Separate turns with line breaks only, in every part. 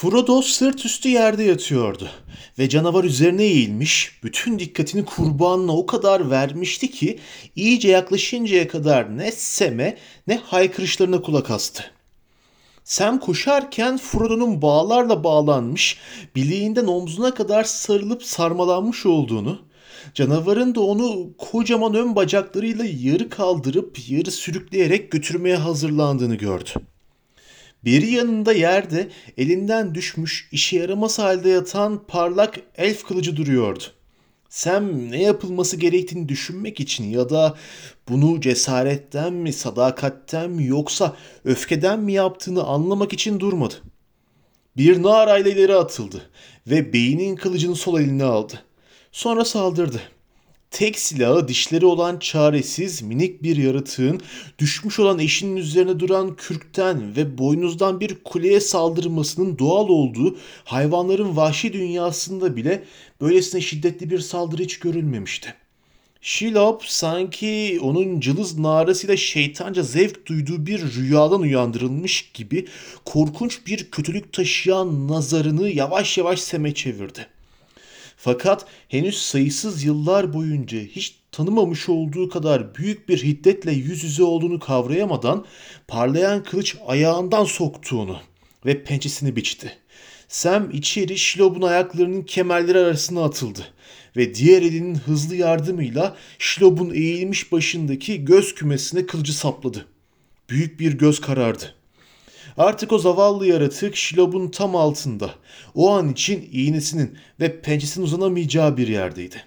Frodo sırt üstü yerde yatıyordu ve canavar üzerine eğilmiş, bütün dikkatini kurbanına o kadar vermişti ki iyice yaklaşıncaya kadar ne seme ne haykırışlarına kulak astı. Sam koşarken Frodo'nun bağlarla bağlanmış, bileğinden omzuna kadar sarılıp sarmalanmış olduğunu, canavarın da onu kocaman ön bacaklarıyla yarı kaldırıp yarı sürükleyerek götürmeye hazırlandığını gördü. Bir yanında yerde elinden düşmüş işe yaramaz halde yatan parlak elf kılıcı duruyordu. Sam ne yapılması gerektiğini düşünmek için ya da bunu cesaretten mi, sadakatten mi yoksa öfkeden mi yaptığını anlamak için durmadı. Bir narayla ileri atıldı ve beynin kılıcını sol eline aldı. Sonra saldırdı. Tek silahı dişleri olan çaresiz minik bir yaratığın düşmüş olan eşinin üzerine duran kürkten ve boynuzdan bir kuleye saldırmasının doğal olduğu hayvanların vahşi dünyasında bile böylesine şiddetli bir saldırı hiç görülmemişti. Şilop sanki onun cılız narasıyla şeytanca zevk duyduğu bir rüyadan uyandırılmış gibi korkunç bir kötülük taşıyan nazarını yavaş yavaş seme çevirdi. Fakat henüz sayısız yıllar boyunca hiç tanımamış olduğu kadar büyük bir hiddetle yüz yüze olduğunu kavrayamadan parlayan kılıç ayağından soktuğunu ve pençesini biçti. Sam içeri Şilob'un ayaklarının kemerleri arasına atıldı ve diğer elinin hızlı yardımıyla Şilob'un eğilmiş başındaki göz kümesine kılıcı sapladı. Büyük bir göz karardı. Artık o zavallı yaratık Şilob'un tam altında. O an için iğnesinin ve pençesinin uzanamayacağı bir yerdeydi.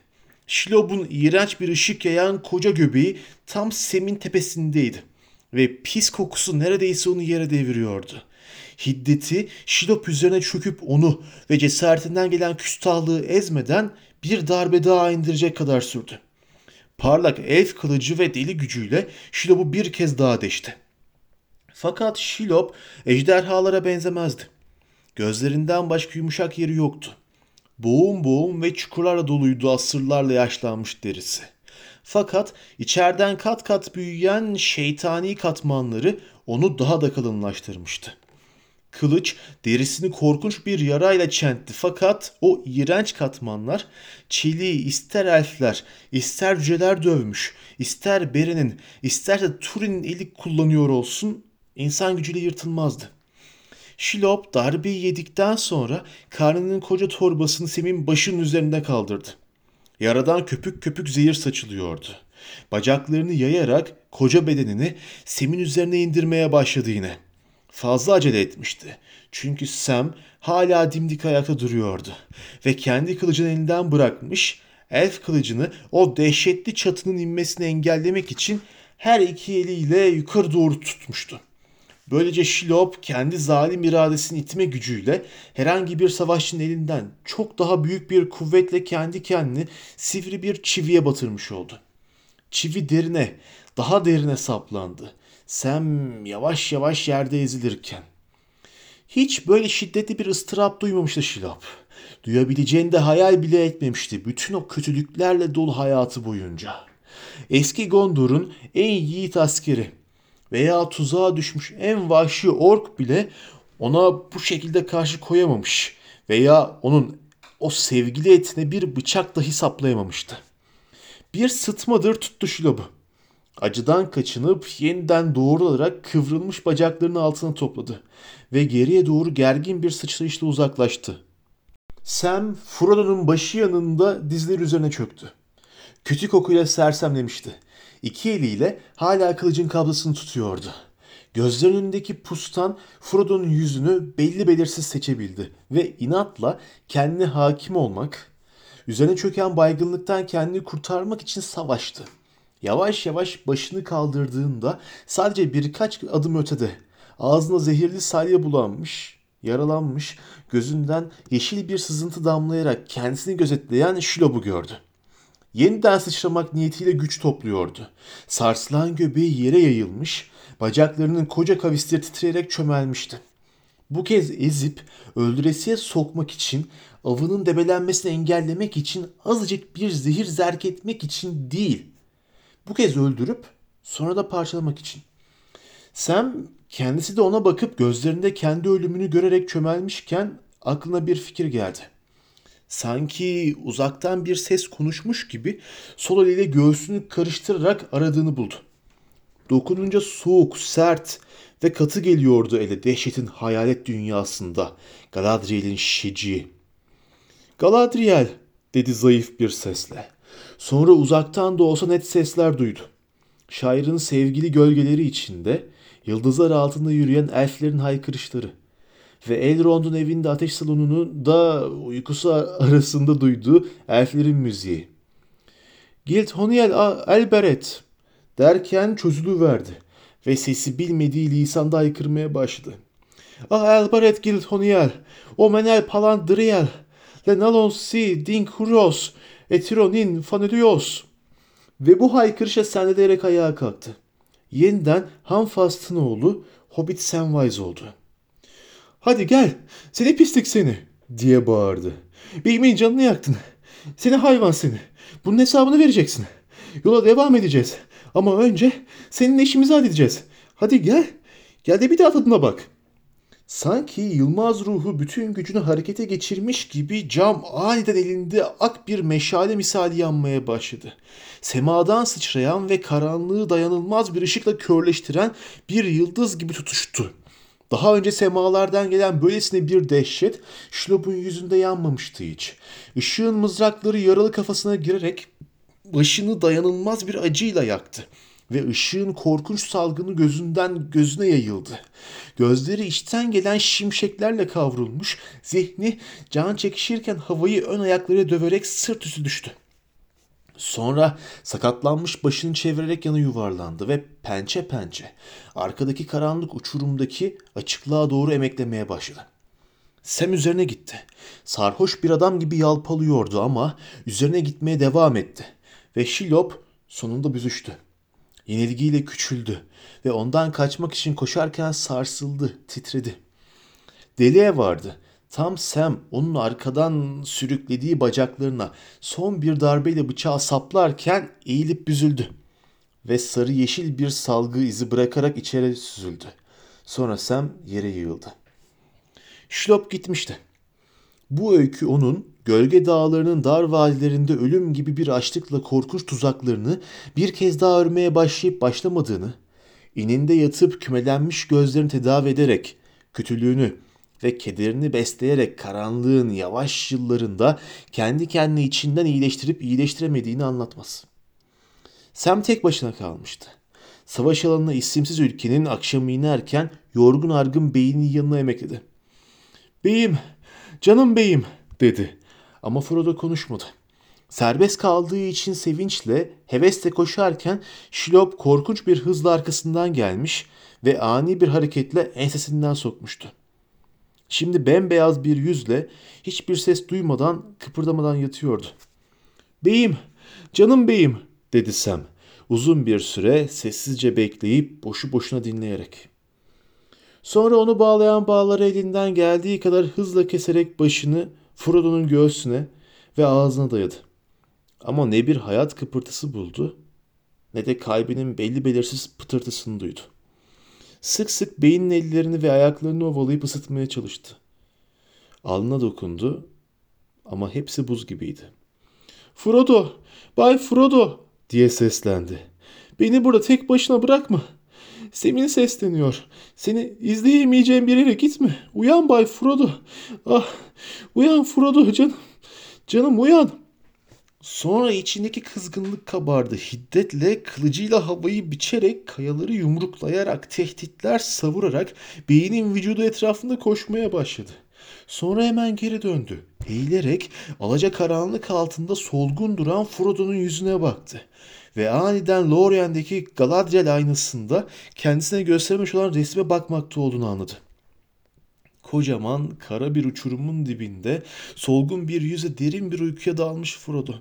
Şilob'un iğrenç bir ışık yayan koca göbeği tam Sem'in tepesindeydi. Ve pis kokusu neredeyse onu yere deviriyordu. Hiddeti Şilop üzerine çöküp onu ve cesaretinden gelen küstahlığı ezmeden bir darbe daha indirecek kadar sürdü. Parlak elf kılıcı ve deli gücüyle Şilop'u bir kez daha deşti. Fakat Şilop ejderhalara benzemezdi. Gözlerinden başka yumuşak yeri yoktu. Boğum boğum ve çukurlarla doluydu asırlarla yaşlanmış derisi. Fakat içeriden kat kat büyüyen şeytani katmanları onu daha da kalınlaştırmıştı. Kılıç derisini korkunç bir yarayla çentti fakat o iğrenç katmanlar çili ister elfler ister cüceler dövmüş ister Beren'in isterse Turin'in eli kullanıyor olsun insan gücüyle yırtılmazdı. Şilop darbeyi yedikten sonra karnının koca torbasını Sem'in başının üzerinde kaldırdı. Yaradan köpük köpük zehir saçılıyordu. Bacaklarını yayarak koca bedenini Sem'in üzerine indirmeye başladı yine. Fazla acele etmişti. Çünkü Sam hala dimdik ayakta duruyordu ve kendi kılıcını elinden bırakmış, elf kılıcını o dehşetli çatının inmesini engellemek için her iki eliyle yukarı doğru tutmuştu. Böylece Şilop kendi zalim iradesini itme gücüyle herhangi bir savaşçının elinden çok daha büyük bir kuvvetle kendi kendini sivri bir çiviye batırmış oldu. Çivi derine, daha derine saplandı. Sam yavaş yavaş yerde ezilirken. Hiç böyle şiddetli bir ıstırap duymamıştı Şilop. Duyabileceğini de hayal bile etmemişti bütün o kötülüklerle dolu hayatı boyunca. Eski Gondor'un en yiğit askeri veya tuzağa düşmüş en vahşi ork bile ona bu şekilde karşı koyamamış veya onun o sevgili etine bir bıçak dahi saplayamamıştı. Bir sıtmadır tuttu Şilob'u. Acıdan kaçınıp yeniden doğrularak kıvrılmış bacaklarını altına topladı ve geriye doğru gergin bir sıçrayışla uzaklaştı. Sam Frodo'nun başı yanında dizleri üzerine çöktü. Kötü kokuyla sersemlemişti. İki eliyle hala kılıcın kablasını tutuyordu. Gözlerinin önündeki pustan Frodo'nun yüzünü belli belirsiz seçebildi ve inatla kendine hakim olmak, üzerine çöken baygınlıktan kendini kurtarmak için savaştı. Yavaş yavaş başını kaldırdığında sadece birkaç adım ötede ağzına zehirli salya bulanmış, yaralanmış, gözünden yeşil bir sızıntı damlayarak kendisini gözetleyen Şilob'u gördü. Yeniden sıçramak niyetiyle güç topluyordu. Sarsılan göbeği yere yayılmış, bacaklarının koca kavisleri titreyerek çömelmişti. Bu kez ezip öldüresiye sokmak için, avının debelenmesini engellemek için, azıcık bir zehir zerk etmek için değil. Bu kez öldürüp sonra da parçalamak için. Sam Kendisi de ona bakıp gözlerinde kendi ölümünü görerek çömelmişken aklına bir fikir geldi. Sanki uzaktan bir ses konuşmuş gibi sol eliyle göğsünü karıştırarak aradığını buldu. Dokununca soğuk, sert ve katı geliyordu ele dehşetin hayalet dünyasında Galadriel'in şişeciği. Galadriel dedi zayıf bir sesle. Sonra uzaktan da olsa net sesler duydu. Şairin sevgili gölgeleri içinde yıldızlar altında yürüyen elflerin haykırışları ve Elrond'un evinde ateş salonunu da uykusu arasında duyduğu elflerin müziği. Gildhoniel Alberet derken çözülüverdi ve sesi bilmediği lisanda haykırmaya başladı. Ah Alberet Gildhoniel, o menel palandriel, lenalon si dinkuros, etironin fanelios. Ve bu haykırışa sendeleyerek ayağa kalktı. Yeniden Hanfast'ın oğlu Hobbit Samwise oldu. Hadi gel, seni pislik seni diye bağırdı. Beyimin canını yaktın. Seni hayvan seni. Bunun hesabını vereceksin. Yola devam edeceğiz. Ama önce senin işimizi halledeceğiz. Hadi gel. Gel de bir daha tadına bak. Sanki Yılmaz ruhu bütün gücünü harekete geçirmiş gibi cam aniden elinde ak bir meşale misali yanmaya başladı. Semadan sıçrayan ve karanlığı dayanılmaz bir ışıkla körleştiren bir yıldız gibi tutuştu. Daha önce semalardan gelen böylesine bir dehşet Şlop'un yüzünde yanmamıştı hiç. Işığın mızrakları yaralı kafasına girerek başını dayanılmaz bir acıyla yaktı ve ışığın korkunç salgını gözünden gözüne yayıldı. Gözleri içten gelen şimşeklerle kavrulmuş, zihni can çekişirken havayı ön ayakları döverek sırt üstü düştü. Sonra sakatlanmış başını çevirerek yana yuvarlandı ve pençe pençe arkadaki karanlık uçurumdaki açıklığa doğru emeklemeye başladı. Sem üzerine gitti. Sarhoş bir adam gibi yalpalıyordu ama üzerine gitmeye devam etti. Ve Şilop sonunda büzüştü. Yenilgiyle küçüldü ve ondan kaçmak için koşarken sarsıldı, titredi. Deliye vardı. Tam Sam onun arkadan sürüklediği bacaklarına son bir darbeyle bıçağı saplarken eğilip büzüldü. Ve sarı yeşil bir salgı izi bırakarak içeri süzüldü. Sonra Sam yere yığıldı. Şlop gitmişti. Bu öykü onun gölge dağlarının dar vadilerinde ölüm gibi bir açlıkla korkunç tuzaklarını bir kez daha örmeye başlayıp başlamadığını, ininde yatıp kümelenmiş gözlerini tedavi ederek kötülüğünü ve kederini besleyerek karanlığın yavaş yıllarında kendi kendini içinden iyileştirip iyileştiremediğini anlatmaz. Sam tek başına kalmıştı. Savaş alanına isimsiz ülkenin akşamı inerken yorgun argın beynin yanına emekledi. Beyim, canım beyim dedi. Ama Frodo konuşmadı. Serbest kaldığı için sevinçle, hevesle koşarken Şilop korkunç bir hızla arkasından gelmiş ve ani bir hareketle ensesinden sokmuştu. Şimdi bembeyaz bir yüzle hiçbir ses duymadan kıpırdamadan yatıyordu. Beyim, canım beyim dedi Sam. Uzun bir süre sessizce bekleyip boşu boşuna dinleyerek. Sonra onu bağlayan bağları elinden geldiği kadar hızla keserek başını Frodo'nun göğsüne ve ağzına dayadı. Ama ne bir hayat kıpırtısı buldu ne de kalbinin belli belirsiz pıtırtısını duydu. Sık sık beynin ellerini ve ayaklarını ovalayıp ısıtmaya çalıştı. Alnına dokundu ama hepsi buz gibiydi. Frodo, Bay Frodo diye seslendi. Beni burada tek başına bırakma. Semin sesleniyor. Seni izleyemeyeceğim bir yere gitme. Uyan Bay Frodo. Ah, uyan Frodo canım. Canım uyan. Sonra içindeki kızgınlık kabardı. Hiddetle kılıcıyla havayı biçerek, kayaları yumruklayarak, tehditler savurarak beynin vücudu etrafında koşmaya başladı. Sonra hemen geri döndü. Eğilerek alaca karanlık altında solgun duran Frodo'nun yüzüne baktı. Ve aniden Lorient'deki Galadriel aynasında kendisine göstermiş olan resme bakmakta olduğunu anladı. Kocaman kara bir uçurumun dibinde solgun bir yüze derin bir uykuya dalmış Frodo.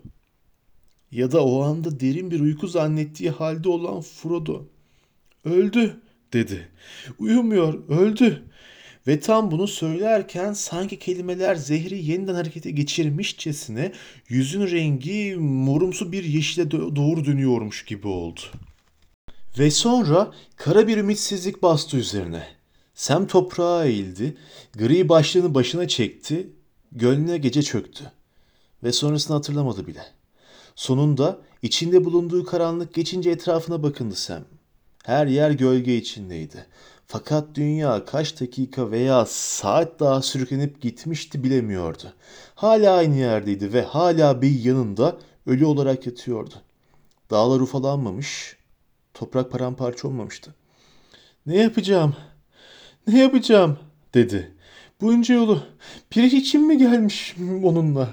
Ya da o anda derin bir uyku zannettiği halde olan Frodo. Öldü dedi. Uyumuyor, öldü. Ve tam bunu söylerken sanki kelimeler zehri yeniden harekete geçirmişçesine yüzün rengi morumsu bir yeşile doğru dönüyormuş gibi oldu. Ve sonra kara bir ümitsizlik bastı üzerine. Sem toprağa eğildi, gri başlığını başına çekti, gönlüne gece çöktü. Ve sonrasını hatırlamadı bile. Sonunda içinde bulunduğu karanlık geçince etrafına bakındı Sem. Her yer gölge içindeydi. Fakat dünya kaç dakika veya saat daha sürüklenip gitmişti bilemiyordu. Hala aynı yerdeydi ve hala bir yanında ölü olarak yatıyordu. Dağlar ufalanmamış, toprak paramparça olmamıştı. Ne yapacağım? Ne yapacağım? dedi. Bunca yolu bir için mi gelmiş onunla?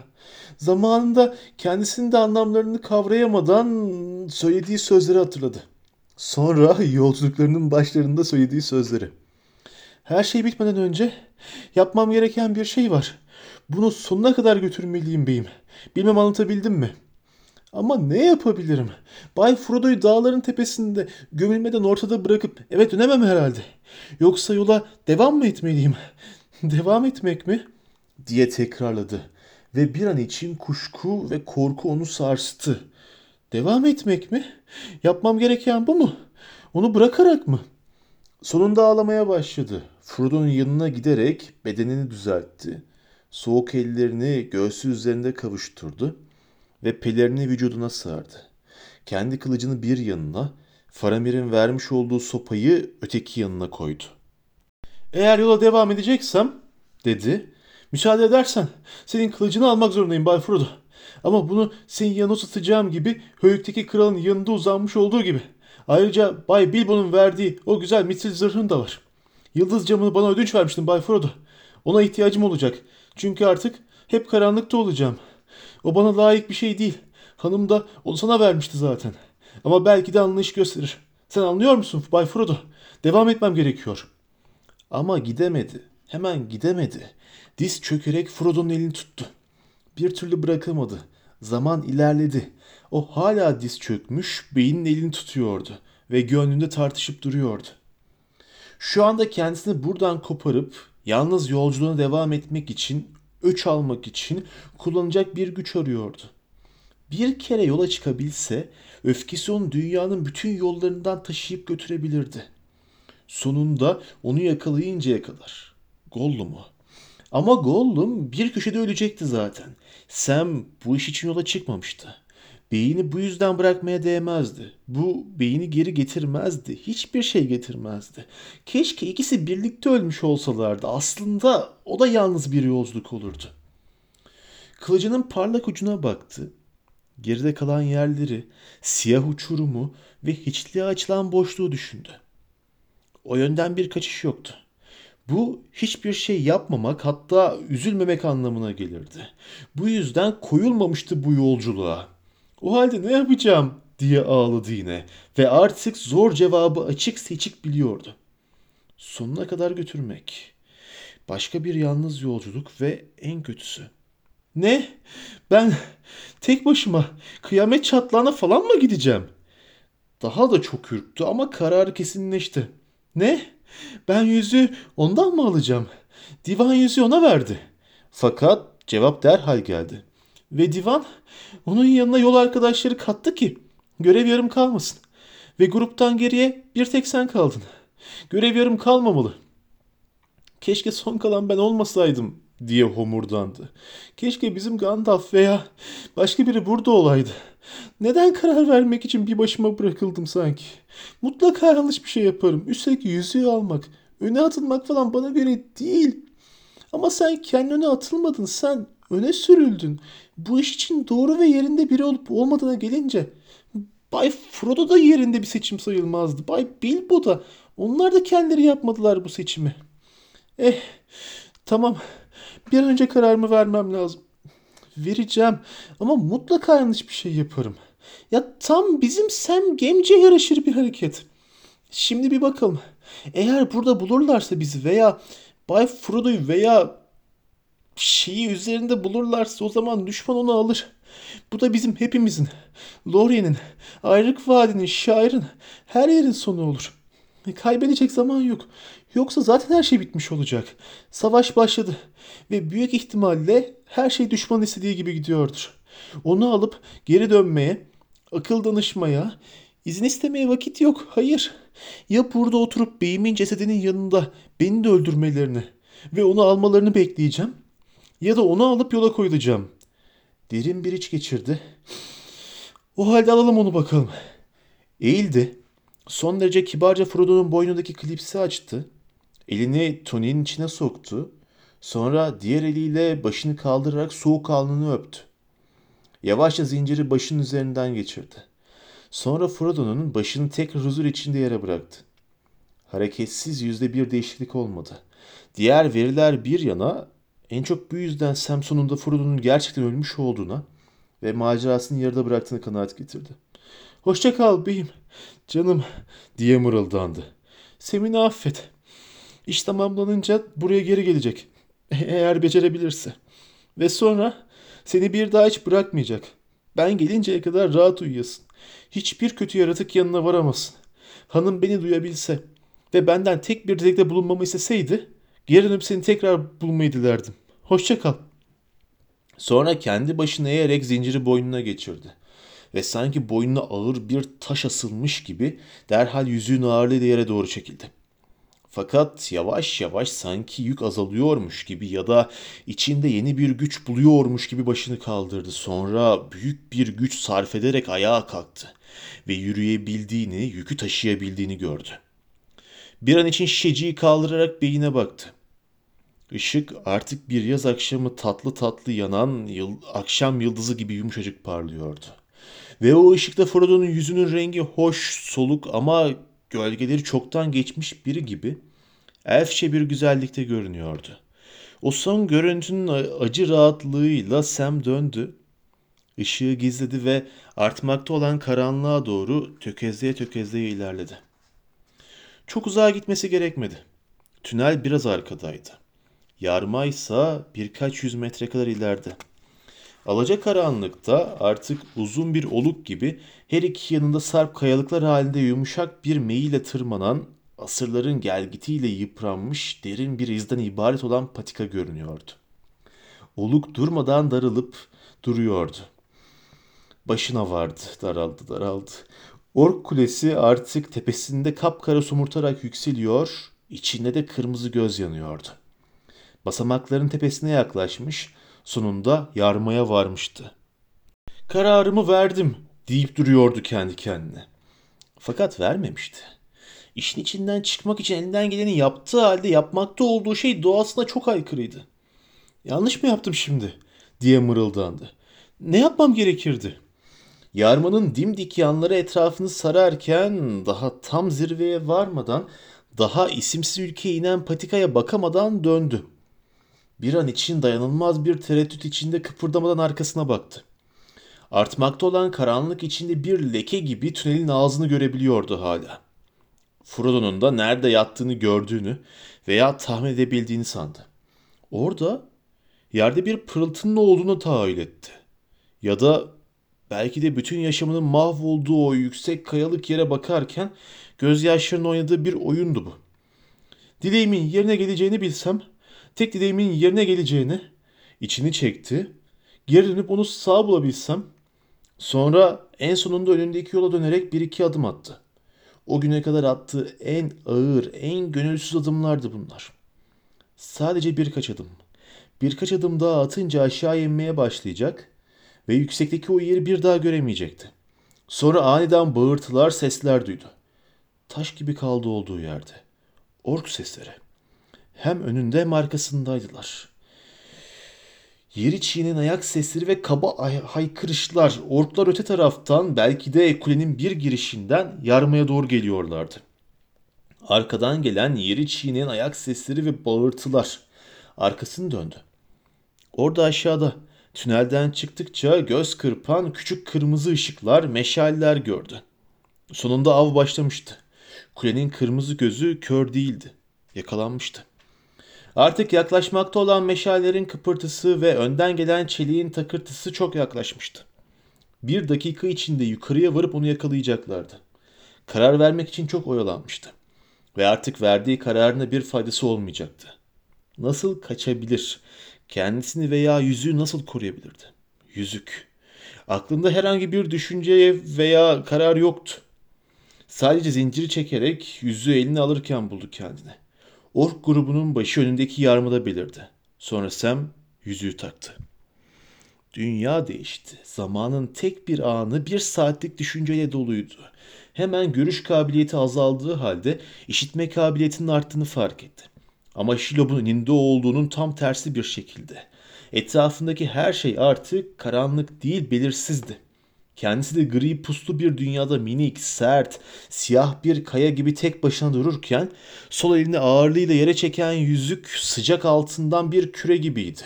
Zamanında kendisinin de anlamlarını kavrayamadan söylediği sözleri hatırladı. Sonra yolculuklarının başlarında söylediği sözleri. Her şey bitmeden önce yapmam gereken bir şey var. Bunu sonuna kadar götürmeliyim beyim. Bilmem anlatabildim mi? Ama ne yapabilirim? Bay Frodo'yu dağların tepesinde gömülmeden ortada bırakıp eve dönemem herhalde. Yoksa yola devam mı etmeliyim? devam etmek mi? diye tekrarladı. Ve bir an için kuşku ve korku onu sarstı. Devam etmek mi? Yapmam gereken bu mu? Onu bırakarak mı? Sonunda ağlamaya başladı. Frodo'nun yanına giderek bedenini düzeltti. Soğuk ellerini göğsü üzerinde kavuşturdu ve pelerini vücuduna sardı. Kendi kılıcını bir yanına, Faramir'in vermiş olduğu sopayı öteki yanına koydu. Eğer yola devam edeceksem, dedi, müsaade edersen senin kılıcını almak zorundayım Bay Frodo. Ama bunu senin yanına uzatacağım gibi Höyük'teki kralın yanında uzanmış olduğu gibi. Ayrıca Bay Bilbo'nun verdiği o güzel mitil zırhın da var. Yıldız camını bana ödünç vermiştin Bay Frodo. Ona ihtiyacım olacak. Çünkü artık hep karanlıkta olacağım. O bana layık bir şey değil. Hanım da onu sana vermişti zaten. Ama belki de anlayış gösterir. Sen anlıyor musun Bay Frodo? Devam etmem gerekiyor. Ama gidemedi. Hemen gidemedi. Diz çökerek Frodo'nun elini tuttu. Bir türlü bırakamadı. Zaman ilerledi. O hala diz çökmüş, beynin elini tutuyordu ve gönlünde tartışıp duruyordu. Şu anda kendisini buradan koparıp yalnız yolculuğuna devam etmek için, öç almak için kullanacak bir güç arıyordu. Bir kere yola çıkabilse öfkesi onu dünyanın bütün yollarından taşıyıp götürebilirdi. Sonunda onu yakalayıncaya kadar. Gollum'u. Ama Gollum bir köşede ölecekti zaten. Sam bu iş için yola çıkmamıştı. Beyni bu yüzden bırakmaya değmezdi. Bu beyni geri getirmezdi. Hiçbir şey getirmezdi. Keşke ikisi birlikte ölmüş olsalardı. Aslında o da yalnız bir yolculuk olurdu. Kılıcının parlak ucuna baktı. Geride kalan yerleri, siyah uçurumu ve hiçliğe açılan boşluğu düşündü. O yönden bir kaçış yoktu. Bu hiçbir şey yapmamak hatta üzülmemek anlamına gelirdi. Bu yüzden koyulmamıştı bu yolculuğa. O halde ne yapacağım diye ağladı yine ve artık zor cevabı açık seçik biliyordu. Sonuna kadar götürmek. Başka bir yalnız yolculuk ve en kötüsü. Ne? Ben tek başıma kıyamet çatlağına falan mı gideceğim? Daha da çok ürktü ama kararı kesinleşti. Ne? Ben yüzü ondan mı alacağım? Divan yüzü ona verdi. Fakat cevap derhal geldi. Ve divan onun yanına yol arkadaşları kattı ki görev yarım kalmasın. Ve gruptan geriye bir tek sen kaldın. Görev yarım kalmamalı. Keşke son kalan ben olmasaydım diye homurdandı. Keşke bizim Gandalf veya başka biri burada olaydı. Neden karar vermek için bir başıma bırakıldım sanki? Mutlaka yanlış bir şey yaparım. Üstelik yüzüğü almak, öne atılmak falan bana göre değil. Ama sen kendi öne atılmadın. Sen öne sürüldün. Bu iş için doğru ve yerinde biri olup olmadığına gelince Bay Frodo da yerinde bir seçim sayılmazdı. Bay Bilbo da. Onlar da kendileri yapmadılar bu seçimi. Eh tamam. Bir an önce kararımı vermem lazım. Vereceğim ama mutlaka yanlış bir şey yaparım. Ya tam bizim Sam Gemce yaraşır bir hareket. Şimdi bir bakalım. Eğer burada bulurlarsa bizi veya Bay Frodo'yu veya şeyi üzerinde bulurlarsa o zaman düşman onu alır. Bu da bizim hepimizin, Lorien'in, Ayrık Vadi'nin, şairin, her yerin sonu olur. Kaybedecek zaman yok. Yoksa zaten her şey bitmiş olacak. Savaş başladı ve büyük ihtimalle her şey düşman istediği gibi gidiyordur. Onu alıp geri dönmeye, akıl danışmaya, İzin istemeye vakit yok. Hayır. Ya burada oturup beyimin cesedinin yanında beni de öldürmelerini ve onu almalarını bekleyeceğim ya da onu alıp yola koyulacağım. Derin bir iç geçirdi. O halde alalım onu bakalım. Eğildi. Son derece kibarca Frodo'nun boynundaki klipsi açtı. Elini Tony'nin içine soktu. Sonra diğer eliyle başını kaldırarak soğuk alnını öptü. Yavaşça zinciri başının üzerinden geçirdi. Sonra Frodo'nun başını tekrar huzur içinde yere bıraktı. Hareketsiz yüzde bir değişiklik olmadı. Diğer veriler bir yana en çok bu yüzden Sam sonunda Frodo'nun gerçekten ölmüş olduğuna ve macerasını yarıda bıraktığını kanaat getirdi. Hoşça kal beyim, canım diye mırıldandı. Semini affet. İş tamamlanınca buraya geri gelecek. Eğer becerebilirse. Ve sonra seni bir daha hiç bırakmayacak. Ben gelinceye kadar rahat uyuyasın. Hiçbir kötü yaratık yanına varamasın. Hanım beni duyabilse ve benden tek bir dilekte bulunmamı isteseydi dönüp seni tekrar bulmayı dilerdim. Hoşça kal. Sonra kendi başını eğerek zinciri boynuna geçirdi. Ve sanki boynuna ağır bir taş asılmış gibi derhal yüzüğün ağırlığıyla yere doğru çekildi. Fakat yavaş yavaş sanki yük azalıyormuş gibi ya da içinde yeni bir güç buluyormuş gibi başını kaldırdı. Sonra büyük bir güç sarf ederek ayağa kalktı ve yürüyebildiğini, yükü taşıyabildiğini gördü. Bir an için şişeciyi kaldırarak beyine baktı. Işık artık bir yaz akşamı tatlı tatlı yanan yıl, akşam yıldızı gibi yumuşacık parlıyordu. Ve o ışıkta Frodo'nun yüzünün rengi hoş, soluk ama gölgeleri çoktan geçmiş biri gibi elfçe bir güzellikte görünüyordu. O son görüntünün acı rahatlığıyla Sam döndü. Işığı gizledi ve artmakta olan karanlığa doğru tökezleye tökezleye ilerledi. Çok uzağa gitmesi gerekmedi. Tünel biraz arkadaydı. Yarma ise birkaç yüz metre kadar ileride. Alaca karanlıkta artık uzun bir oluk gibi her iki yanında sarp kayalıklar halinde yumuşak bir meyle tırmanan, asırların gelgitiyle yıpranmış derin bir izden ibaret olan patika görünüyordu. Oluk durmadan darılıp duruyordu. Başına vardı, daraldı, daraldı. Ork kulesi artık tepesinde kapkara somurtarak yükseliyor, içinde de kırmızı göz yanıyordu. Basamakların tepesine yaklaşmış, sonunda yarmaya varmıştı. Kararımı verdim deyip duruyordu kendi kendine. Fakat vermemişti. İşin içinden çıkmak için elinden geleni yaptığı halde yapmakta olduğu şey doğasına çok aykırıydı. Yanlış mı yaptım şimdi? diye mırıldandı. Ne yapmam gerekirdi? Yarmanın dimdik yanları etrafını sararken daha tam zirveye varmadan daha isimsiz ülkeye inen patikaya bakamadan döndü. Bir an için dayanılmaz bir tereddüt içinde kıpırdamadan arkasına baktı. Artmakta olan karanlık içinde bir leke gibi tünelin ağzını görebiliyordu hala. Frodo'nun da nerede yattığını gördüğünü veya tahmin edebildiğini sandı. Orada yerde bir pırıltının olduğunu tahayyül etti. Ya da belki de bütün yaşamının mahvolduğu o yüksek kayalık yere bakarken gözyaşlarının oynadığı bir oyundu bu. Dileğimin yerine geleceğini bilsem tek dileğimin yerine geleceğini içini çekti. Geri dönüp onu sağ bulabilsem. Sonra en sonunda önündeki yola dönerek bir iki adım attı. O güne kadar attığı en ağır, en gönülsüz adımlardı bunlar. Sadece birkaç adım. Birkaç adım daha atınca aşağı inmeye başlayacak ve yüksekteki o yeri bir daha göremeyecekti. Sonra aniden bağırtılar, sesler duydu. Taş gibi kaldı olduğu yerde. Ork sesleri hem önünde hem arkasındaydılar. Yeri çiğnen ayak sesleri ve kaba haykırışlar orklar öte taraftan belki de kulenin bir girişinden yarmaya doğru geliyorlardı. Arkadan gelen yeri çiğneyen ayak sesleri ve bağırtılar. Arkasını döndü. Orada aşağıda tünelden çıktıkça göz kırpan küçük kırmızı ışıklar, meşaller gördü. Sonunda av başlamıştı. Kulenin kırmızı gözü kör değildi. Yakalanmıştı. Artık yaklaşmakta olan meşallerin kıpırtısı ve önden gelen çeliğin takırtısı çok yaklaşmıştı. Bir dakika içinde yukarıya varıp onu yakalayacaklardı. Karar vermek için çok oyalanmıştı. Ve artık verdiği kararına bir faydası olmayacaktı. Nasıl kaçabilir? Kendisini veya yüzüğü nasıl koruyabilirdi? Yüzük. Aklında herhangi bir düşünceye veya karar yoktu. Sadece zinciri çekerek yüzüğü eline alırken buldu kendini. Ork grubunun başı önündeki yarmada belirdi. Sonra Sam yüzüğü taktı. Dünya değişti. Zamanın tek bir anı bir saatlik düşünceyle doluydu. Hemen görüş kabiliyeti azaldığı halde işitme kabiliyetinin arttığını fark etti. Ama Şilob'un önünde olduğunun tam tersi bir şekilde. Etrafındaki her şey artık karanlık değil belirsizdi. Kendisi de gri puslu bir dünyada minik, sert, siyah bir kaya gibi tek başına dururken sol elini ağırlığıyla yere çeken yüzük sıcak altından bir küre gibiydi.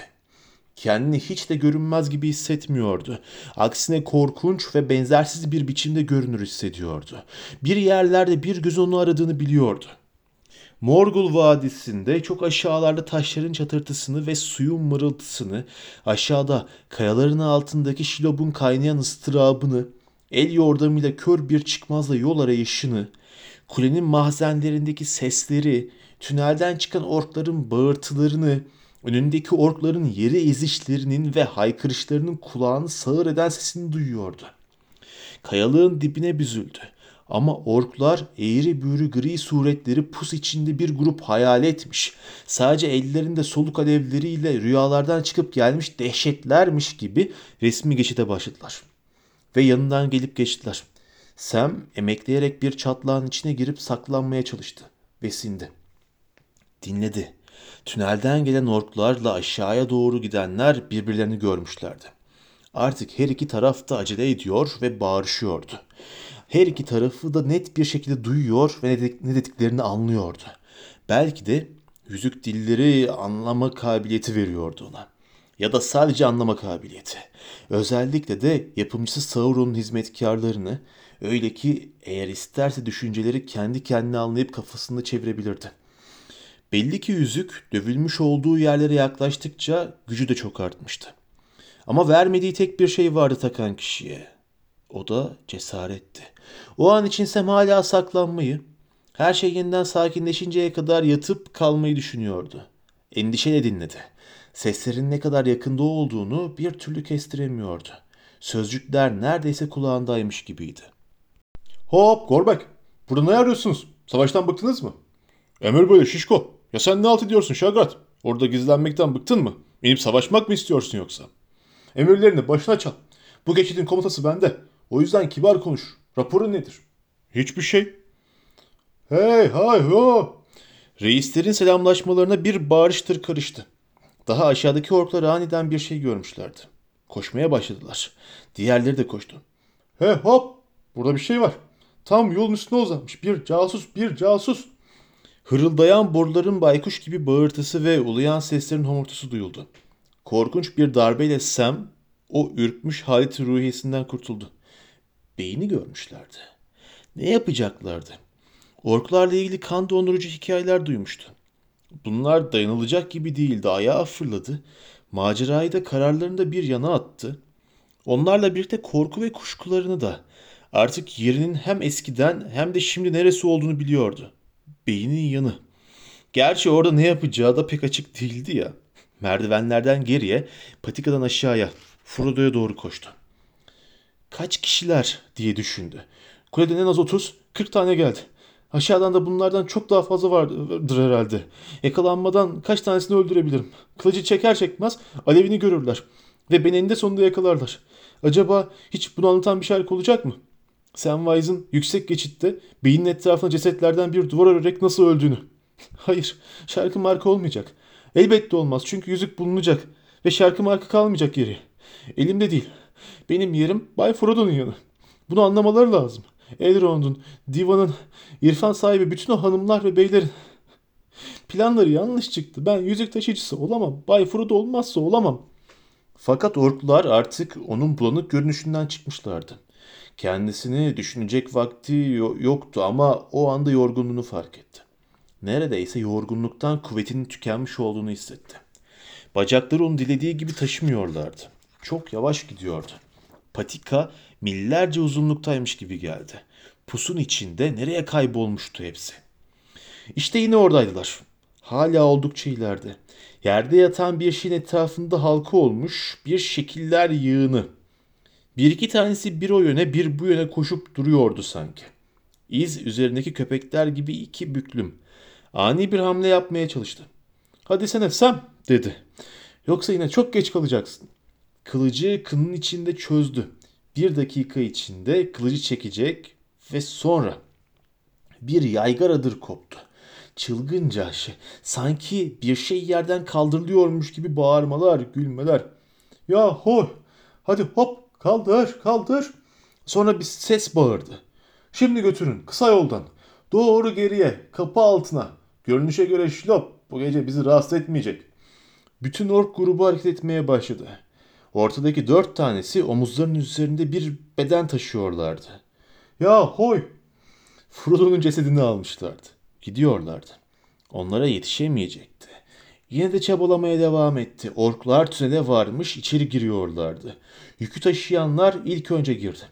Kendini hiç de görünmez gibi hissetmiyordu. Aksine korkunç ve benzersiz bir biçimde görünür hissediyordu. Bir yerlerde bir göz onu aradığını biliyordu. Morgul Vadisi'nde çok aşağılarda taşların çatırtısını ve suyun mırıltısını, aşağıda kayaların altındaki şilobun kaynayan ıstırabını, el yordamıyla kör bir çıkmazla yol arayışını, kulenin mahzenlerindeki sesleri, tünelden çıkan orkların bağırtılarını, önündeki orkların yeri ezişlerinin ve haykırışlarının kulağını sağır eden sesini duyuyordu. Kayalığın dibine büzüldü. Ama orklar eğri büğrü gri suretleri pus içinde bir grup hayal etmiş. Sadece ellerinde soluk alevleriyle rüyalardan çıkıp gelmiş dehşetlermiş gibi resmi geçide başladılar. Ve yanından gelip geçtiler. Sam emekleyerek bir çatlağın içine girip saklanmaya çalıştı ve sindi. Dinledi. Tünelden gelen orklarla aşağıya doğru gidenler birbirlerini görmüşlerdi. Artık her iki taraf da acele ediyor ve bağırışıyordu. Her iki tarafı da net bir şekilde duyuyor ve ne dediklerini anlıyordu. Belki de yüzük dilleri anlama kabiliyeti veriyordu ona. Ya da sadece anlama kabiliyeti. Özellikle de yapımcısı Sauron'un hizmetkarlarını öyle ki eğer isterse düşünceleri kendi kendine anlayıp kafasında çevirebilirdi. Belli ki yüzük dövülmüş olduğu yerlere yaklaştıkça gücü de çok artmıştı. Ama vermediği tek bir şey vardı takan kişiye. O da cesaretti. O an için Sem hala saklanmayı, her şey yeniden sakinleşinceye kadar yatıp kalmayı düşünüyordu. Endişeyle dinledi. Seslerin ne kadar yakında olduğunu bir türlü kestiremiyordu. Sözcükler neredeyse kulağındaymış gibiydi.
Hop Gorbek, burada ne arıyorsunuz? Savaştan bıktınız mı? Emir böyle şişko. Ya sen ne alt ediyorsun Şagrat? Orada gizlenmekten bıktın mı? İnip savaşmak mı istiyorsun yoksa? Emirlerini başına çal. Bu geçidin komutası bende. O yüzden kibar konuş. Raporun nedir?
Hiçbir şey.
Hey hay ho.
Reislerin selamlaşmalarına bir bağırıştır karıştı. Daha aşağıdaki orklar aniden bir şey görmüşlerdi. Koşmaya başladılar. Diğerleri de koştu.
He hop. Burada bir şey var. Tam yolun üstüne uzanmış. Bir casus, bir casus.
Hırıldayan boruların baykuş gibi bağırtısı ve uluyan seslerin homurtusu duyuldu. Korkunç bir darbeyle Sam o ürkmüş halit ruhiyesinden kurtuldu. Beyni görmüşlerdi. Ne yapacaklardı? Orklarla ilgili kan dondurucu hikayeler duymuştu. Bunlar dayanılacak gibi değildi. Ayağa fırladı. Macerayı da kararlarında bir yana attı. Onlarla birlikte korku ve kuşkularını da. Artık yerinin hem eskiden hem de şimdi neresi olduğunu biliyordu. Beynin yanı. Gerçi orada ne yapacağı da pek açık değildi ya. Merdivenlerden geriye, patikadan aşağıya, Frodo'ya doğru koştu. Kaç kişiler diye düşündü. Kuleden en az 30, 40 tane geldi. Aşağıdan da bunlardan çok daha fazla vardır herhalde. Yakalanmadan kaç tanesini öldürebilirim. Kılıcı çeker çekmez alevini görürler. Ve beni eninde sonunda yakalarlar. Acaba hiç bunu anlatan bir şarkı olacak mı? Samwise'ın yüksek geçitte beynin etrafına cesetlerden bir duvar örerek nasıl öldüğünü. Hayır, şarkı marka olmayacak. Elbette olmaz çünkü yüzük bulunacak ve şarkı marka kalmayacak yeri. Elimde değil. Benim yerim Bay Frodo'nun yanı. Bunu anlamaları lazım. Elrond'un, Divan'ın, irfan sahibi bütün o hanımlar ve beylerin planları yanlış çıktı. Ben yüzük taşıyıcısı olamam. Bay Frodo olmazsa olamam. Fakat orklar artık onun bulanık görünüşünden çıkmışlardı. Kendisini düşünecek vakti yoktu ama o anda yorgunluğunu fark etti. Neredeyse yorgunluktan kuvvetinin tükenmiş olduğunu hissetti. Bacakları onu dilediği gibi taşımıyorlardı. Çok yavaş gidiyordu. Patika millerce uzunluktaymış gibi geldi. Pusun içinde nereye kaybolmuştu hepsi. İşte yine oradaydılar. Hala oldukça ileride. Yerde yatan bir şeyin etrafında halka olmuş bir şekiller yığını. Bir iki tanesi bir o yöne bir bu yöne koşup duruyordu sanki. İz üzerindeki köpekler gibi iki büklüm. Ani bir hamle yapmaya çalıştı. Hadi sen Sam dedi. Yoksa yine çok geç kalacaksın. Kılıcı kının içinde çözdü. Bir dakika içinde kılıcı çekecek ve sonra bir yaygaradır koptu. Çılgınca şey, sanki bir şey yerden kaldırılıyormuş gibi bağırmalar, gülmeler. Ya hoy, hadi hop kaldır, kaldır. Sonra bir ses bağırdı. Şimdi götürün kısa yoldan. Doğru geriye, kapı altına. Görünüşe göre şlop bu gece bizi rahatsız etmeyecek. Bütün ork grubu hareket etmeye başladı. Ortadaki dört tanesi omuzlarının üzerinde bir beden taşıyorlardı. Ya hoy! Frodo'nun cesedini almışlardı. Gidiyorlardı. Onlara yetişemeyecekti. Yine de çabalamaya devam etti. Orklar tünele varmış, içeri giriyorlardı. Yükü taşıyanlar ilk önce girdi.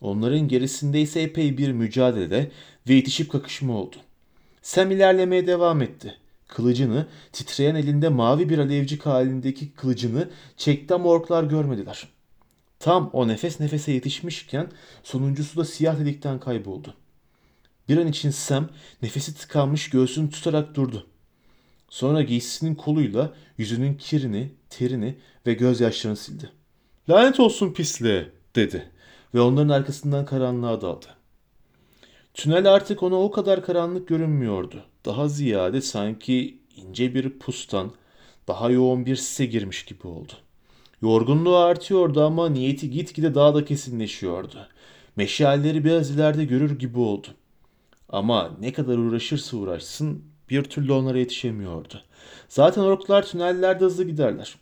Onların gerisinde ise epey bir mücadele ve itişip kakışma oldu. Sam ilerlemeye devam etti. Kılıcını, titreyen elinde mavi bir alevcik halindeki kılıcını çekti ama orklar görmediler. Tam o nefes nefese yetişmişken sonuncusu da siyah delikten kayboldu. Bir an için Sam nefesi tıkanmış göğsünü tutarak durdu. Sonra giysisinin koluyla yüzünün kirini, terini ve gözyaşlarını sildi. Lanet olsun pisliğe dedi ve onların arkasından karanlığa daldı. Tünel artık ona o kadar karanlık görünmüyordu. Daha ziyade sanki ince bir pustan, daha yoğun bir sise girmiş gibi oldu. Yorgunluğu artıyordu ama niyeti gitgide daha da kesinleşiyordu. Meşalleri biraz ileride görür gibi oldu. Ama ne kadar uğraşırsa uğraşsın bir türlü onlara yetişemiyordu. Zaten orklar tünellerde hızlı giderler.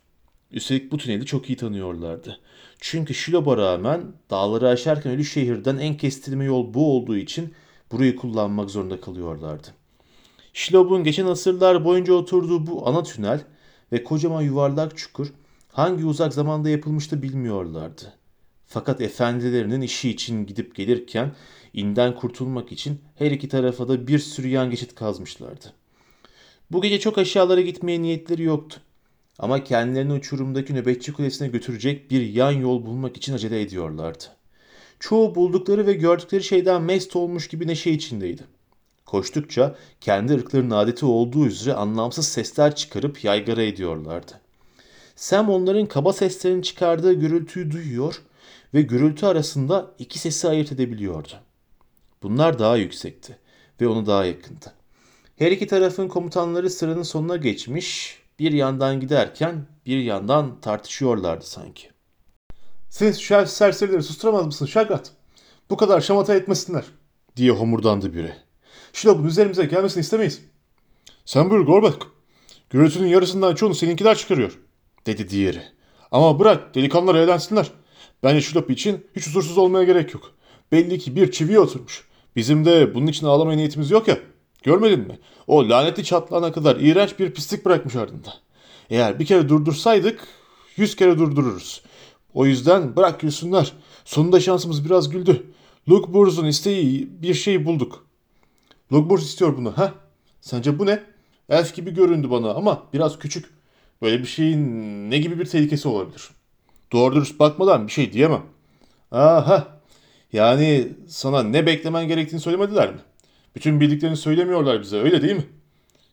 Üstelik bu tüneli çok iyi tanıyorlardı. Çünkü Şilob'a rağmen dağları aşarken ölü şehirden en kestirme yol bu olduğu için burayı kullanmak zorunda kalıyorlardı. Şilob'un geçen asırlar boyunca oturduğu bu ana tünel ve kocaman yuvarlak çukur hangi uzak zamanda yapılmıştı bilmiyorlardı. Fakat efendilerinin işi için gidip gelirken inden kurtulmak için her iki tarafa da bir sürü yan geçit kazmışlardı. Bu gece çok aşağılara gitmeye niyetleri yoktu. Ama kendilerini uçurumdaki nöbetçi kulesine götürecek bir yan yol bulmak için acele ediyorlardı. Çoğu buldukları ve gördükleri şeyden mest olmuş gibi neşe içindeydi. Koştukça kendi ırklarının adeti olduğu üzere anlamsız sesler çıkarıp yaygara ediyorlardı. Sam onların kaba seslerini çıkardığı gürültüyü duyuyor ve gürültü arasında iki sesi ayırt edebiliyordu. Bunlar daha yüksekti ve onu daha yakındı. Her iki tarafın komutanları sıranın sonuna geçmiş, bir yandan giderken bir yandan tartışıyorlardı sanki.
Siz şu serserileri susturamaz mısın Şagrat? Bu kadar şamata etmesinler diye homurdandı biri. Şilop'un üzerimize gelmesini istemeyiz. Sen buyur Gorbek. Gürültünün yarısından çoğunu seninkiler çıkarıyor dedi diğeri. Ama bırak delikanlılar eğlensinler. Bence Şilop için hiç huzursuz olmaya gerek yok. Belli ki bir çiviye oturmuş. Bizim de bunun için ağlamaya niyetimiz yok ya. Görmedin mi? O lanetli çatlağına kadar iğrenç bir pislik bırakmış ardında. Eğer bir kere durdursaydık yüz kere durdururuz. O yüzden bırak gülsünler. Sonunda şansımız biraz güldü. Luke Burz'un isteği bir şey bulduk. Burz istiyor bunu ha? Sence bu ne? Elf gibi göründü bana ama biraz küçük. Böyle bir şeyin ne gibi bir tehlikesi olabilir? Doğru dürüst bakmadan bir şey diyemem. Aha. Yani sana ne beklemen gerektiğini söylemediler mi? Bütün bildiklerini söylemiyorlar bize öyle değil mi?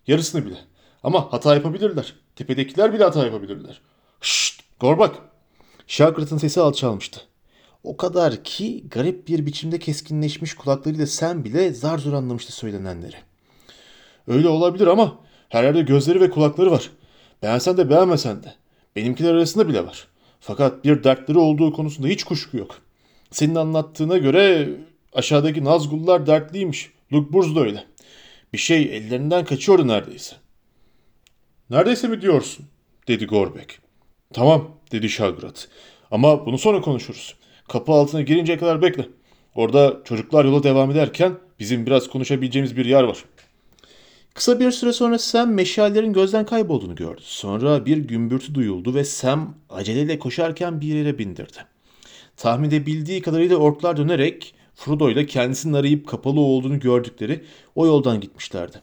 Yarısını bile. Ama hata yapabilirler. Tepedekiler bile hata yapabilirler. Şşt Gorbak.
Şakrat'ın sesi alçalmıştı. O kadar ki garip bir biçimde keskinleşmiş kulaklarıyla sen bile zar zor anlamıştı söylenenleri.
Öyle olabilir ama her yerde gözleri ve kulakları var. Beğensen de beğenmesen de. Benimkiler arasında bile var. Fakat bir dertleri olduğu konusunda hiç kuşku yok. Senin anlattığına göre aşağıdaki Nazgullar dertliymiş. Luke Burz da öyle. Bir şey ellerinden kaçıyordu neredeyse. Neredeyse mi diyorsun? dedi Gorbek. Tamam dedi Şagrat. Ama bunu sonra konuşuruz. Kapı altına girinceye kadar bekle. Orada çocuklar yola devam ederken bizim biraz konuşabileceğimiz bir yer var.
Kısa bir süre sonra Sam meşallerin gözden kaybolduğunu gördü. Sonra bir gümbürtü duyuldu ve Sam aceleyle koşarken bir yere bindirdi. Tahmin edebildiği kadarıyla orklar dönerek Frodo ile kendisinin arayıp kapalı olduğunu gördükleri o yoldan gitmişlerdi.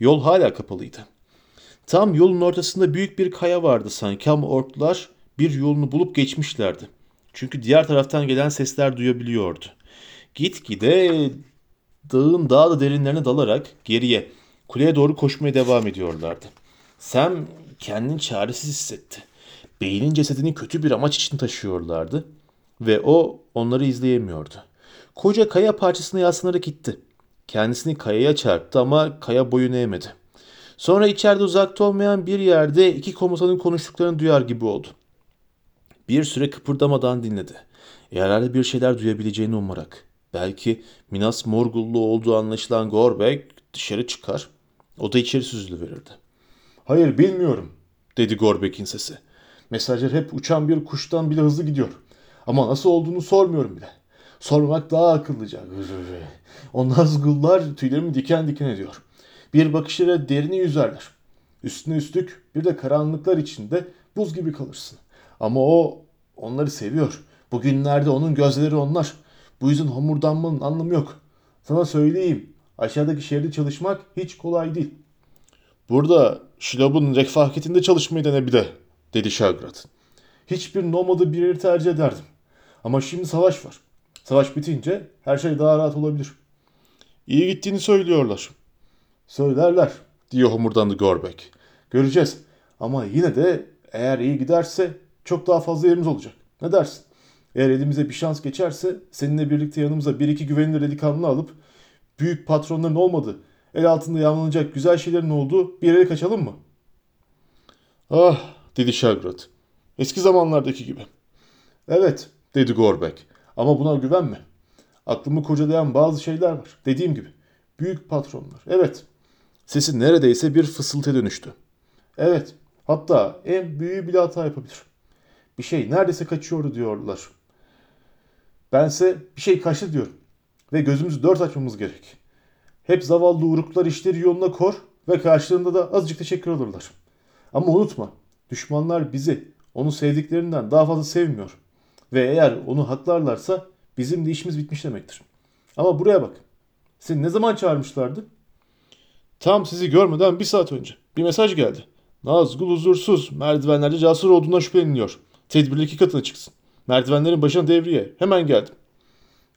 Yol hala kapalıydı. Tam yolun ortasında büyük bir kaya vardı sanki ama orklar bir yolunu bulup geçmişlerdi. Çünkü diğer taraftan gelen sesler duyabiliyordu. Gitgide dağın daha da derinlerine dalarak geriye kuleye doğru koşmaya devam ediyorlardı. Sam kendini çaresiz hissetti. Beynin cesedini kötü bir amaç için taşıyorlardı ve o onları izleyemiyordu. Koca kaya parçasına yaslanarak gitti. Kendisini kayaya çarptı ama kaya boyun eğmedi. Sonra içeride uzakta olmayan bir yerde iki komutanın konuştuklarını duyar gibi oldu. Bir süre kıpırdamadan dinledi. Yerlerde bir şeyler duyabileceğini umarak. Belki Minas Morgullu olduğu anlaşılan Gorbek dışarı çıkar. O da içeri süzülüverirdi.
Hayır bilmiyorum.
Dedi Gorbek'in sesi.
Mesajlar hep uçan bir kuştan bile hızlı gidiyor. Ama nasıl olduğunu sormuyorum bile. Sormak daha akıllıca. O Nazgullar tüylerimi diken diken ediyor. Bir bakışlara derini yüzerler. Üstüne üstlük bir de karanlıklar içinde buz gibi kalırsın. Ama o onları seviyor. Bugünlerde onun gözleri onlar. Bu yüzden homurdanmanın anlamı yok. Sana söyleyeyim. Aşağıdaki şehirde çalışmak hiç kolay değil.
Burada Şilob'un refakatinde çalışmayı dene bir de, dedi Şagrat.
Hiçbir nomadı bir yeri tercih ederdim. Ama şimdi savaş var. Savaş bitince her şey daha rahat olabilir.
İyi gittiğini söylüyorlar,
Söylerler.
diye homurdandı Gorbek.
Göreceğiz. Ama yine de eğer iyi giderse çok daha fazla yerimiz olacak. Ne dersin? Eğer elimize bir şans geçerse seninle birlikte yanımıza bir iki güvenilir delikanlı alıp büyük patronların olmadığı, el altında yağmalanacak güzel şeylerin olduğu bir yere kaçalım mı?
Ah, dedi Şagrat. Eski zamanlardaki gibi.
Evet, dedi Gorbek. Ama buna güvenme. Aklımı kocalayan bazı şeyler var. Dediğim gibi. Büyük patronlar. Evet.
Sesi neredeyse bir fısıltıya dönüştü.
Evet. Hatta en büyüğü bile hata yapabilir. Bir şey neredeyse kaçıyordu diyorlar. Bense bir şey kaçtı diyorum. Ve gözümüzü dört açmamız gerek. Hep zavallı uruklar işleri yoluna kor ve karşılığında da azıcık teşekkür alırlar. Ama unutma, düşmanlar bizi, onu sevdiklerinden daha fazla sevmiyor. Ve eğer onu haklarlarsa bizim de işimiz bitmiş demektir. Ama buraya bak. Seni ne zaman çağırmışlardı?
Tam sizi görmeden bir saat önce bir mesaj geldi. Nazgul huzursuz, merdivenlerde casur olduğundan şüpheleniyor. Tedbirli iki katına çıksın. Merdivenlerin başına devriye. Hemen geldim.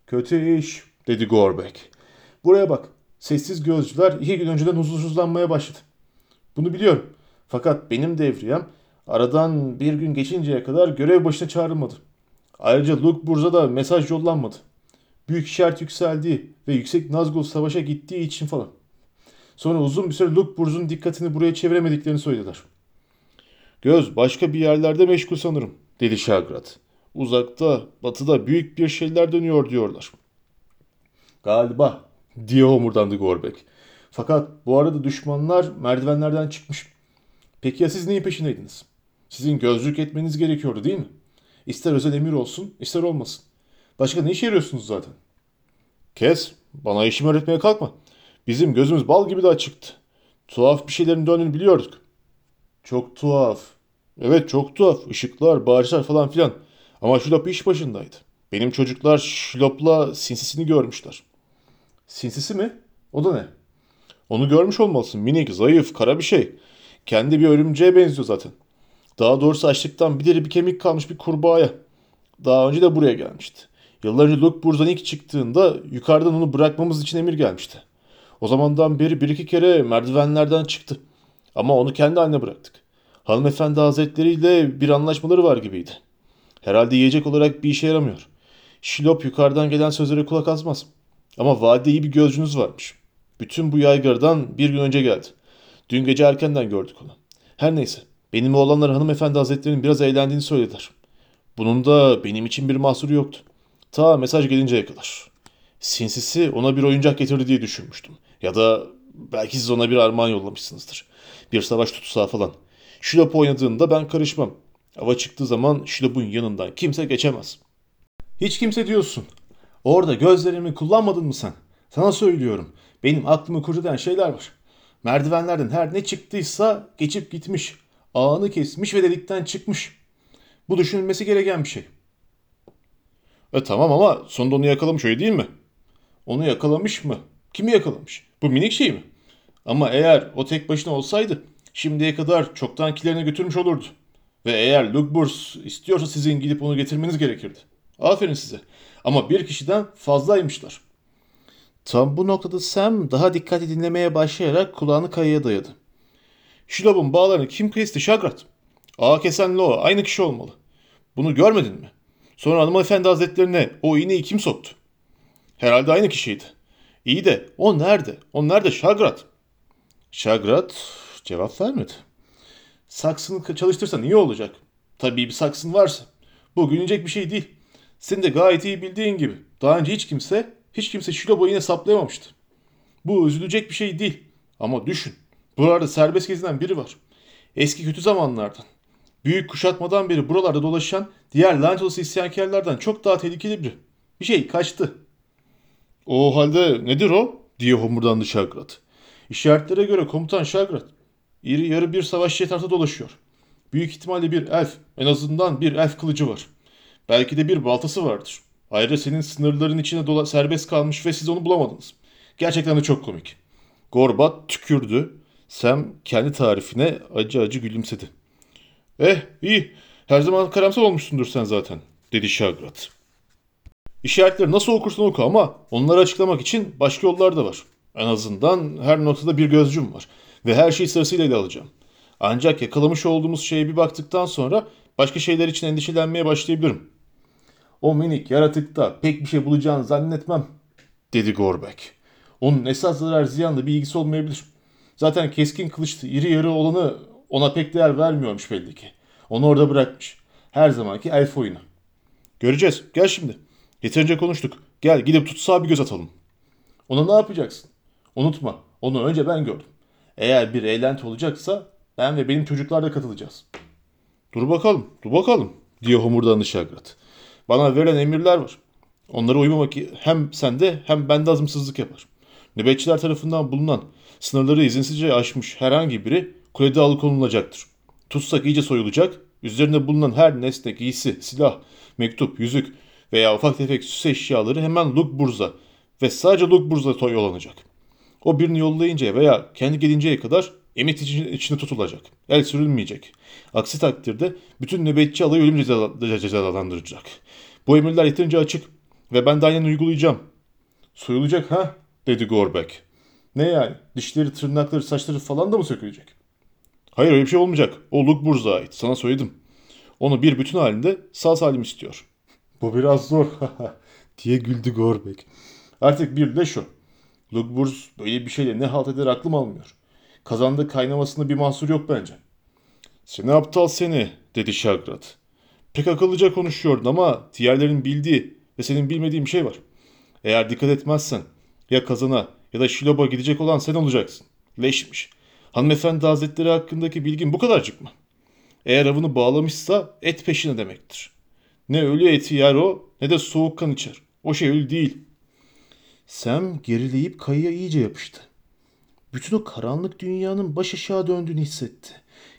Kötü iş, dedi Gorbek. Buraya bak. Sessiz gözcüler iki gün önceden huzursuzlanmaya başladı. Bunu biliyorum. Fakat benim devriyem aradan bir gün geçinceye kadar görev başına çağrılmadı. Ayrıca Lukburz'a da mesaj yollanmadı. Büyük işaret yükseldiği ve Yüksek Nazgul savaşa gittiği için falan. Sonra uzun bir süre Lukburz'un dikkatini buraya çeviremediklerini söylediler.
Göz başka bir yerlerde meşgul sanırım, dedi Şagrat. Uzakta, batıda büyük bir şeyler dönüyor diyorlar.
Galiba diye homurdandı Gorbek. Fakat bu arada düşmanlar merdivenlerden çıkmış. Peki ya siz neyin peşindeydiniz? Sizin gözlük etmeniz gerekiyordu değil mi? İster özel emir olsun, ister olmasın. Başka ne işe yarıyorsunuz zaten?
Kes, bana işimi öğretmeye kalkma. Bizim gözümüz bal gibi de açıktı. Tuhaf bir şeylerin döndüğünü biliyorduk.
Çok tuhaf.
Evet çok tuhaf. Işıklar, bağırışlar falan filan. Ama Şulop iş başındaydı. Benim çocuklar Şulop'la sinsisini görmüşler.
Sinsisi mi? O da ne?
Onu görmüş olmalısın. Minik, zayıf, kara bir şey. Kendi bir örümceğe benziyor zaten. Daha doğrusu açlıktan bir deri bir kemik kalmış bir kurbağaya. Daha önce de buraya gelmişti. Yıllar önce Luke Burz'dan ilk çıktığında yukarıdan onu bırakmamız için emir gelmişti. O zamandan beri bir iki kere merdivenlerden çıktı. Ama onu kendi haline bıraktık. Hanımefendi hazretleriyle bir anlaşmaları var gibiydi. Herhalde yiyecek olarak bir işe yaramıyor. Şilop yukarıdan gelen sözlere kulak asmaz. Ama vadide iyi bir gözcünüz varmış. Bütün bu yaygardan bir gün önce geldi. Dün gece erkenden gördük onu. Her neyse. Benim oğlanlar hanımefendi hazretlerinin biraz eğlendiğini söylediler. Bunun da benim için bir mahsuru yoktu. Ta mesaj gelinceye kadar. Sinsisi ona bir oyuncak getirdi diye düşünmüştüm. Ya da belki siz ona bir armağan yollamışsınızdır. Bir savaş tutsağı falan. Şilop oynadığında ben karışmam. Hava çıktığı zaman Şilop'un yanından kimse geçemez.
Hiç kimse diyorsun. Orada gözlerimi kullanmadın mı sen? Sana söylüyorum. Benim aklımı kurcalayan şeyler var. Merdivenlerden her ne çıktıysa geçip gitmiş. Ağını kesmiş ve delikten çıkmış. Bu düşünülmesi gereken bir şey.
E tamam ama sonunda onu yakalamış öyle değil mi?
Onu yakalamış mı? Kimi yakalamış? Bu minik şey mi? Ama eğer o tek başına olsaydı şimdiye kadar çoktankilerine götürmüş olurdu. Ve eğer Lugburs istiyorsa sizin gidip onu getirmeniz gerekirdi. Aferin size. Ama bir kişiden fazlaymışlar.
Tam bu noktada Sam daha dikkatli dinlemeye başlayarak kulağını kayaya dayadı.
Şilop'un bağlarını kim kesti Şagrat? Ağa kesenle o aynı kişi olmalı. Bunu görmedin mi? Sonra hanımefendi hazretlerine o iğneyi kim soktu? Herhalde aynı kişiydi. İyi de o nerede? O nerede Şagrat? Şagrat cevap vermedi. Saksını çalıştırsan iyi olacak. Tabii bir saksın varsa. Bu gülünecek bir şey değil. Senin de gayet iyi bildiğin gibi. Daha önce hiç kimse, hiç kimse Şilop'u yine saplayamamıştı. Bu üzülecek bir şey değil. Ama düşün. Buralarda serbest gezinen biri var. Eski kötü zamanlardan. Büyük kuşatmadan beri buralarda dolaşan diğer lanet olası isyankarlardan çok daha tehlikeli biri. Bir şey kaçtı. O halde nedir o? diye homurdandı Şagrat. İşaretlere göre komutan Şagrat. İri yarı bir savaşçı etrafta dolaşıyor. Büyük ihtimalle bir elf, en azından bir elf kılıcı var. Belki de bir baltası vardır. Ayrıca senin sınırların içine dola- serbest kalmış ve siz onu bulamadınız. Gerçekten de çok komik. Gorbat tükürdü. Sam kendi tarifine acı acı gülümsedi. Eh iyi. Her zaman karamsar olmuşsundur sen zaten. Dedi Şagrat. İşaretleri nasıl okursan oku ama onları açıklamak için başka yollar da var. En azından her noktada bir gözcüm var. Ve her şeyi sırasıyla ele alacağım. Ancak yakalamış olduğumuz şeye bir baktıktan sonra başka şeyler için endişelenmeye başlayabilirim. O minik yaratıkta pek bir şey bulacağını zannetmem, dedi Gorbek. Onun esas zarar ziyanla bir ilgisi olmayabilir. Zaten keskin kılıçlı iri yarı olanı ona pek değer vermiyormuş belli ki. Onu orada bırakmış. Her zamanki elf oyunu. Göreceğiz. Gel şimdi. Yeterince konuştuk. Gel gidip tutsağa bir göz atalım. Ona ne yapacaksın? Unutma. Onu önce ben gördüm. Eğer bir eğlenti olacaksa ben ve benim çocuklar da katılacağız. Dur bakalım, dur bakalım diye homurdandı Şagrat. Bana verilen emirler var. Onlara uymamak hem sende hem bende azımsızlık yapar. Nöbetçiler tarafından bulunan sınırları izinsizce aşmış herhangi biri kulede alıkonulacaktır. Tutsak iyice soyulacak, üzerinde bulunan her nesne, giysi, silah, mektup, yüzük veya ufak tefek süs eşyaları hemen Lukburz'a ve sadece Lukburz'a yollanacak. O birini yollayıncaya veya kendi gelinceye kadar emniyet içinde tutulacak. El sürülmeyecek. Aksi takdirde bütün nöbetçi alayı ölüm ceza- cezalandıracak. Bu emirler yeterince açık ve ben de aynen uygulayacağım. Soyulacak ha? dedi Gorbek. Ne yani? Dişleri, tırnakları, saçları falan da mı sökülecek? Hayır öyle bir şey olmayacak. O Lukburz'a ait. Sana söyledim. Onu bir bütün halinde sağ salim istiyor. Bu biraz zor diye güldü Gorbek. Artık bir de şu. Lugburz böyle bir şeyle ne halt eder aklım almıyor. Kazanda kaynamasında bir mahsur yok bence. Seni aptal seni dedi Şagrat. Pek akıllıca konuşuyordun ama diğerlerin bildiği ve senin bilmediğin bir şey var. Eğer dikkat etmezsen ya kazana ya da Şilob'a gidecek olan sen olacaksın. Leşmiş. Hanımefendi hazretleri hakkındaki bilgin bu kadarcık mı? Eğer avını bağlamışsa et peşine demektir. Ne ölü eti yer o ne de soğuk kan içer. O şey ölü değil.
Sam gerileyip kayaya iyice yapıştı. Bütün o karanlık dünyanın baş aşağı döndüğünü hissetti.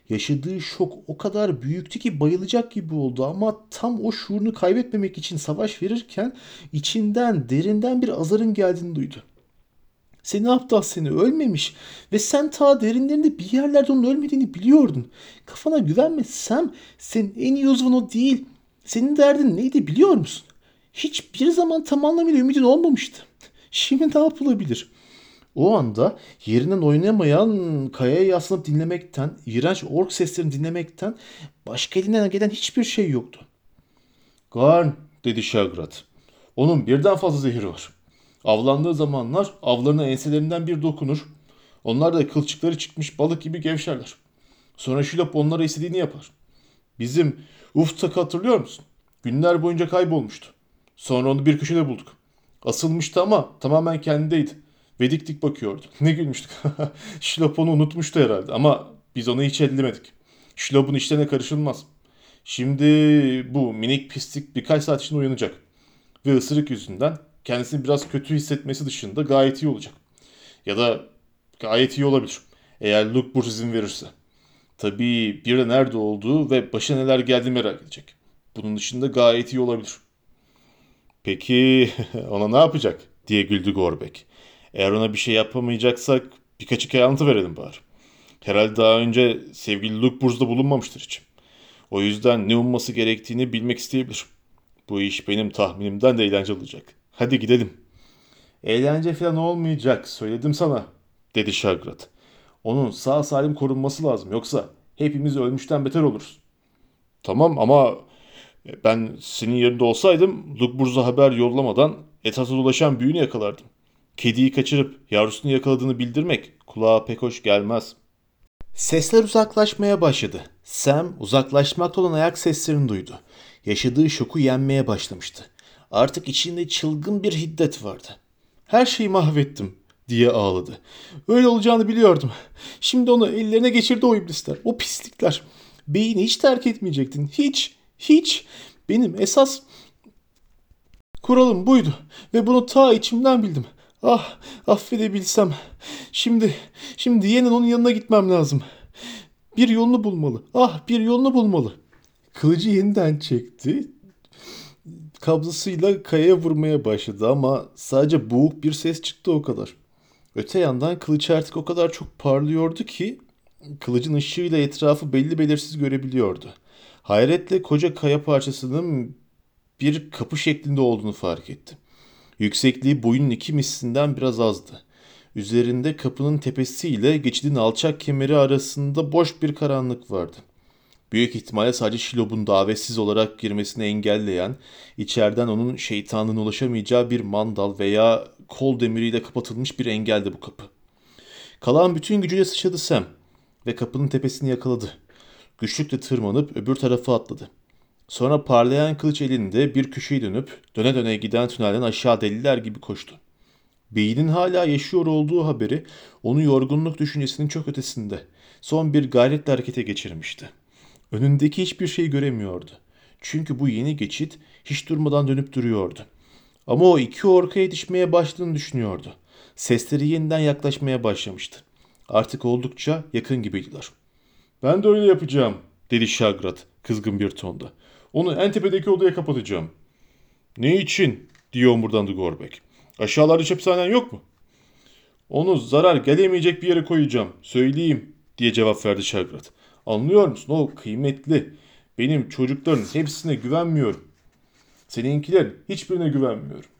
Yaşadığı şok o kadar büyüktü ki bayılacak gibi oldu ama tam o şuurunu kaybetmemek için savaş verirken içinden derinden bir azarın geldiğini duydu. Seni aptal seni ölmemiş ve sen ta derinlerinde bir yerlerde onun ölmediğini biliyordun. Kafana güvenme Sam senin en iyi uzman o değil. Senin derdin neydi biliyor musun? Hiçbir zaman tam anlamıyla ümidin olmamıştı. Şimdi ne yapılabilir? O anda yerinden oynamayan kayaya yaslanıp dinlemekten, iğrenç ork seslerini dinlemekten başka elinden gelen hiçbir şey yoktu.
Garn dedi Şagrat. Onun birden fazla zehri var. Avlandığı zamanlar avlarına enselerinden bir dokunur. Onlar da kılçıkları çıkmış balık gibi gevşerler. Sonra Şilop onlara istediğini yapar. Bizim Uftak'ı hatırlıyor musun? Günler boyunca kaybolmuştu. Sonra onu bir köşede bulduk. Asılmıştı ama tamamen kendindeydi. Ve dik dik bakıyordu. Ne gülmüştük. Şilop onu unutmuştu herhalde ama biz onu hiç ellemedik. Şilop'un işlerine karışılmaz. Şimdi bu minik pislik birkaç saat içinde uyanacak. Ve ısırık yüzünden kendisini biraz kötü hissetmesi dışında gayet iyi olacak. Ya da gayet iyi olabilir. Eğer Luke Burr izin verirse. Tabii bir de nerede olduğu ve başına neler geldiğini merak edecek. Bunun dışında gayet iyi olabilir. Peki ona ne yapacak? diye güldü Gorbek. Eğer ona bir şey yapamayacaksak birkaç hikaye anlatı verelim bari. Herhalde daha önce sevgili Luke Burz'da bulunmamıştır hiç. O yüzden ne umması gerektiğini bilmek isteyebilir. Bu iş benim tahminimden de eğlenceli olacak. Hadi gidelim. Eğlence falan olmayacak söyledim sana dedi Şagrat. Onun sağ salim korunması lazım yoksa hepimiz ölmüşten beter oluruz. Tamam ama ben senin yerinde olsaydım Lukburz'a haber yollamadan etrafta dolaşan büyüğünü yakalardım. Kediyi kaçırıp yavrusunu yakaladığını bildirmek kulağa pek hoş gelmez.
Sesler uzaklaşmaya başladı. Sam uzaklaşmakta olan ayak seslerini duydu. Yaşadığı şoku yenmeye başlamıştı. Artık içinde çılgın bir hiddet vardı. Her şeyi mahvettim diye ağladı. Öyle olacağını biliyordum. Şimdi onu ellerine geçirdi o iblisler, o pislikler. Beyni hiç terk etmeyecektin. Hiç, hiç. Benim esas kuralım buydu ve bunu ta içimden bildim. Ah, affedebilsem. Şimdi, şimdi yeniden onun yanına gitmem lazım. Bir yolunu bulmalı. Ah, bir yolunu bulmalı. Kılıcı yeniden çekti. Kabzasıyla kayaya vurmaya başladı ama sadece boğuk bir ses çıktı o kadar. Öte yandan kılıç artık o kadar çok parlıyordu ki kılıcın ışığıyla etrafı belli belirsiz görebiliyordu. Hayretle koca kaya parçasının bir kapı şeklinde olduğunu fark etti. Yüksekliği boyunun iki mislinden biraz azdı. Üzerinde kapının tepesiyle geçidin alçak kemeri arasında boş bir karanlık vardı. Büyük ihtimalle sadece Şilob'un davetsiz olarak girmesini engelleyen, içeriden onun şeytanın ulaşamayacağı bir mandal veya kol demiriyle kapatılmış bir engeldi bu kapı. Kalan bütün gücüyle sıçradı Sam ve kapının tepesini yakaladı. Güçlükle tırmanıp öbür tarafa atladı. Sonra parlayan kılıç elinde bir köşeyi dönüp döne döne giden tünelden aşağı deliler gibi koştu. Beynin hala yaşıyor olduğu haberi onu yorgunluk düşüncesinin çok ötesinde son bir gayretle harekete geçirmişti. Önündeki hiçbir şey göremiyordu. Çünkü bu yeni geçit hiç durmadan dönüp duruyordu. Ama o iki orka yetişmeye başladığını düşünüyordu. Sesleri yeniden yaklaşmaya başlamıştı. Artık oldukça yakın gibiydiler.
Ben de öyle yapacağım dedi Şagrat kızgın bir tonda. Onu en tepedeki odaya kapatacağım. Ne için? diye omurdandı Gorbek. Aşağılarda çöpshanen yok mu? Onu zarar gelemeyecek bir yere koyacağım. Söyleyeyim diye cevap verdi Şagrat. Anlıyor musun? O kıymetli. Benim çocukların hepsine güvenmiyorum. Seninkilerin hiçbirine güvenmiyorum.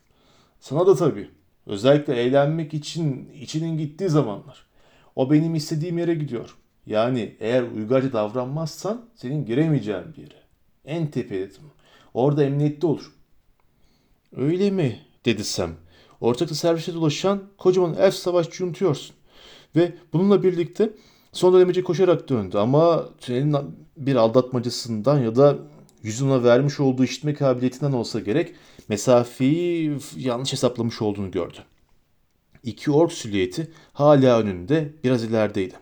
Sana da tabii. Özellikle eğlenmek için içinin gittiği zamanlar. O benim istediğim yere gidiyor. Yani eğer uygarca davranmazsan senin giremeyeceğin bir yere. En tepe dedim. Orada emniyette olur.
Öyle mi? dedi Sam. Ortakta servise dolaşan kocaman elf savaşçı unutuyorsun. Ve bununla birlikte son dönemece koşarak döndü ama tünelin bir aldatmacasından ya da yüzüne vermiş olduğu işitme kabiliyetinden olsa gerek mesafeyi yanlış hesaplamış olduğunu gördü. İki ork silüeti hala önünde biraz ilerideydi.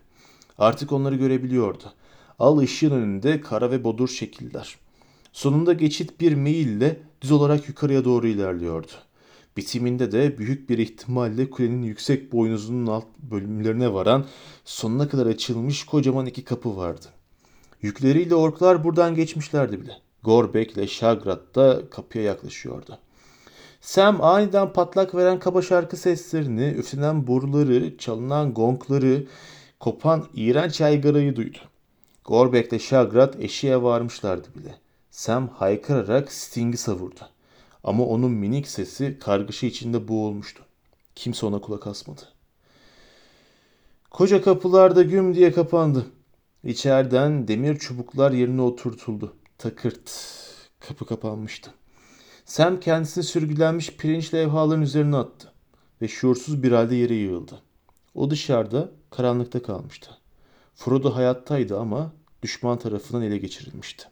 Artık onları görebiliyordu. Al ışığın önünde kara ve bodur şekiller. Sonunda geçit bir meyille düz olarak yukarıya doğru ilerliyordu. Bitiminde de büyük bir ihtimalle kulenin yüksek boynuzunun alt bölümlerine varan sonuna kadar açılmış kocaman iki kapı vardı. Yükleriyle orklar buradan geçmişlerdi bile. Gorbek ile Şagrat da kapıya yaklaşıyordu. Sam aniden patlak veren kaba şarkı seslerini, üflenen boruları, çalınan gongları, kopan iğrenç yaygarayı duydu. Gorbek ile Şagrat eşiğe varmışlardı bile. Sam haykırarak Sting'i savurdu. Ama onun minik sesi kargaşa içinde boğulmuştu. Kimse ona kulak asmadı. Koca kapılar da güm diye kapandı. İçeriden demir çubuklar yerine oturtuldu. Takırt. Kapı kapanmıştı. Sam kendisini sürgülenmiş pirinç levhaların üzerine attı ve şuursuz bir halde yere yığıldı. O dışarıda karanlıkta kalmıştı. Frodo hayattaydı ama düşman tarafından ele geçirilmişti.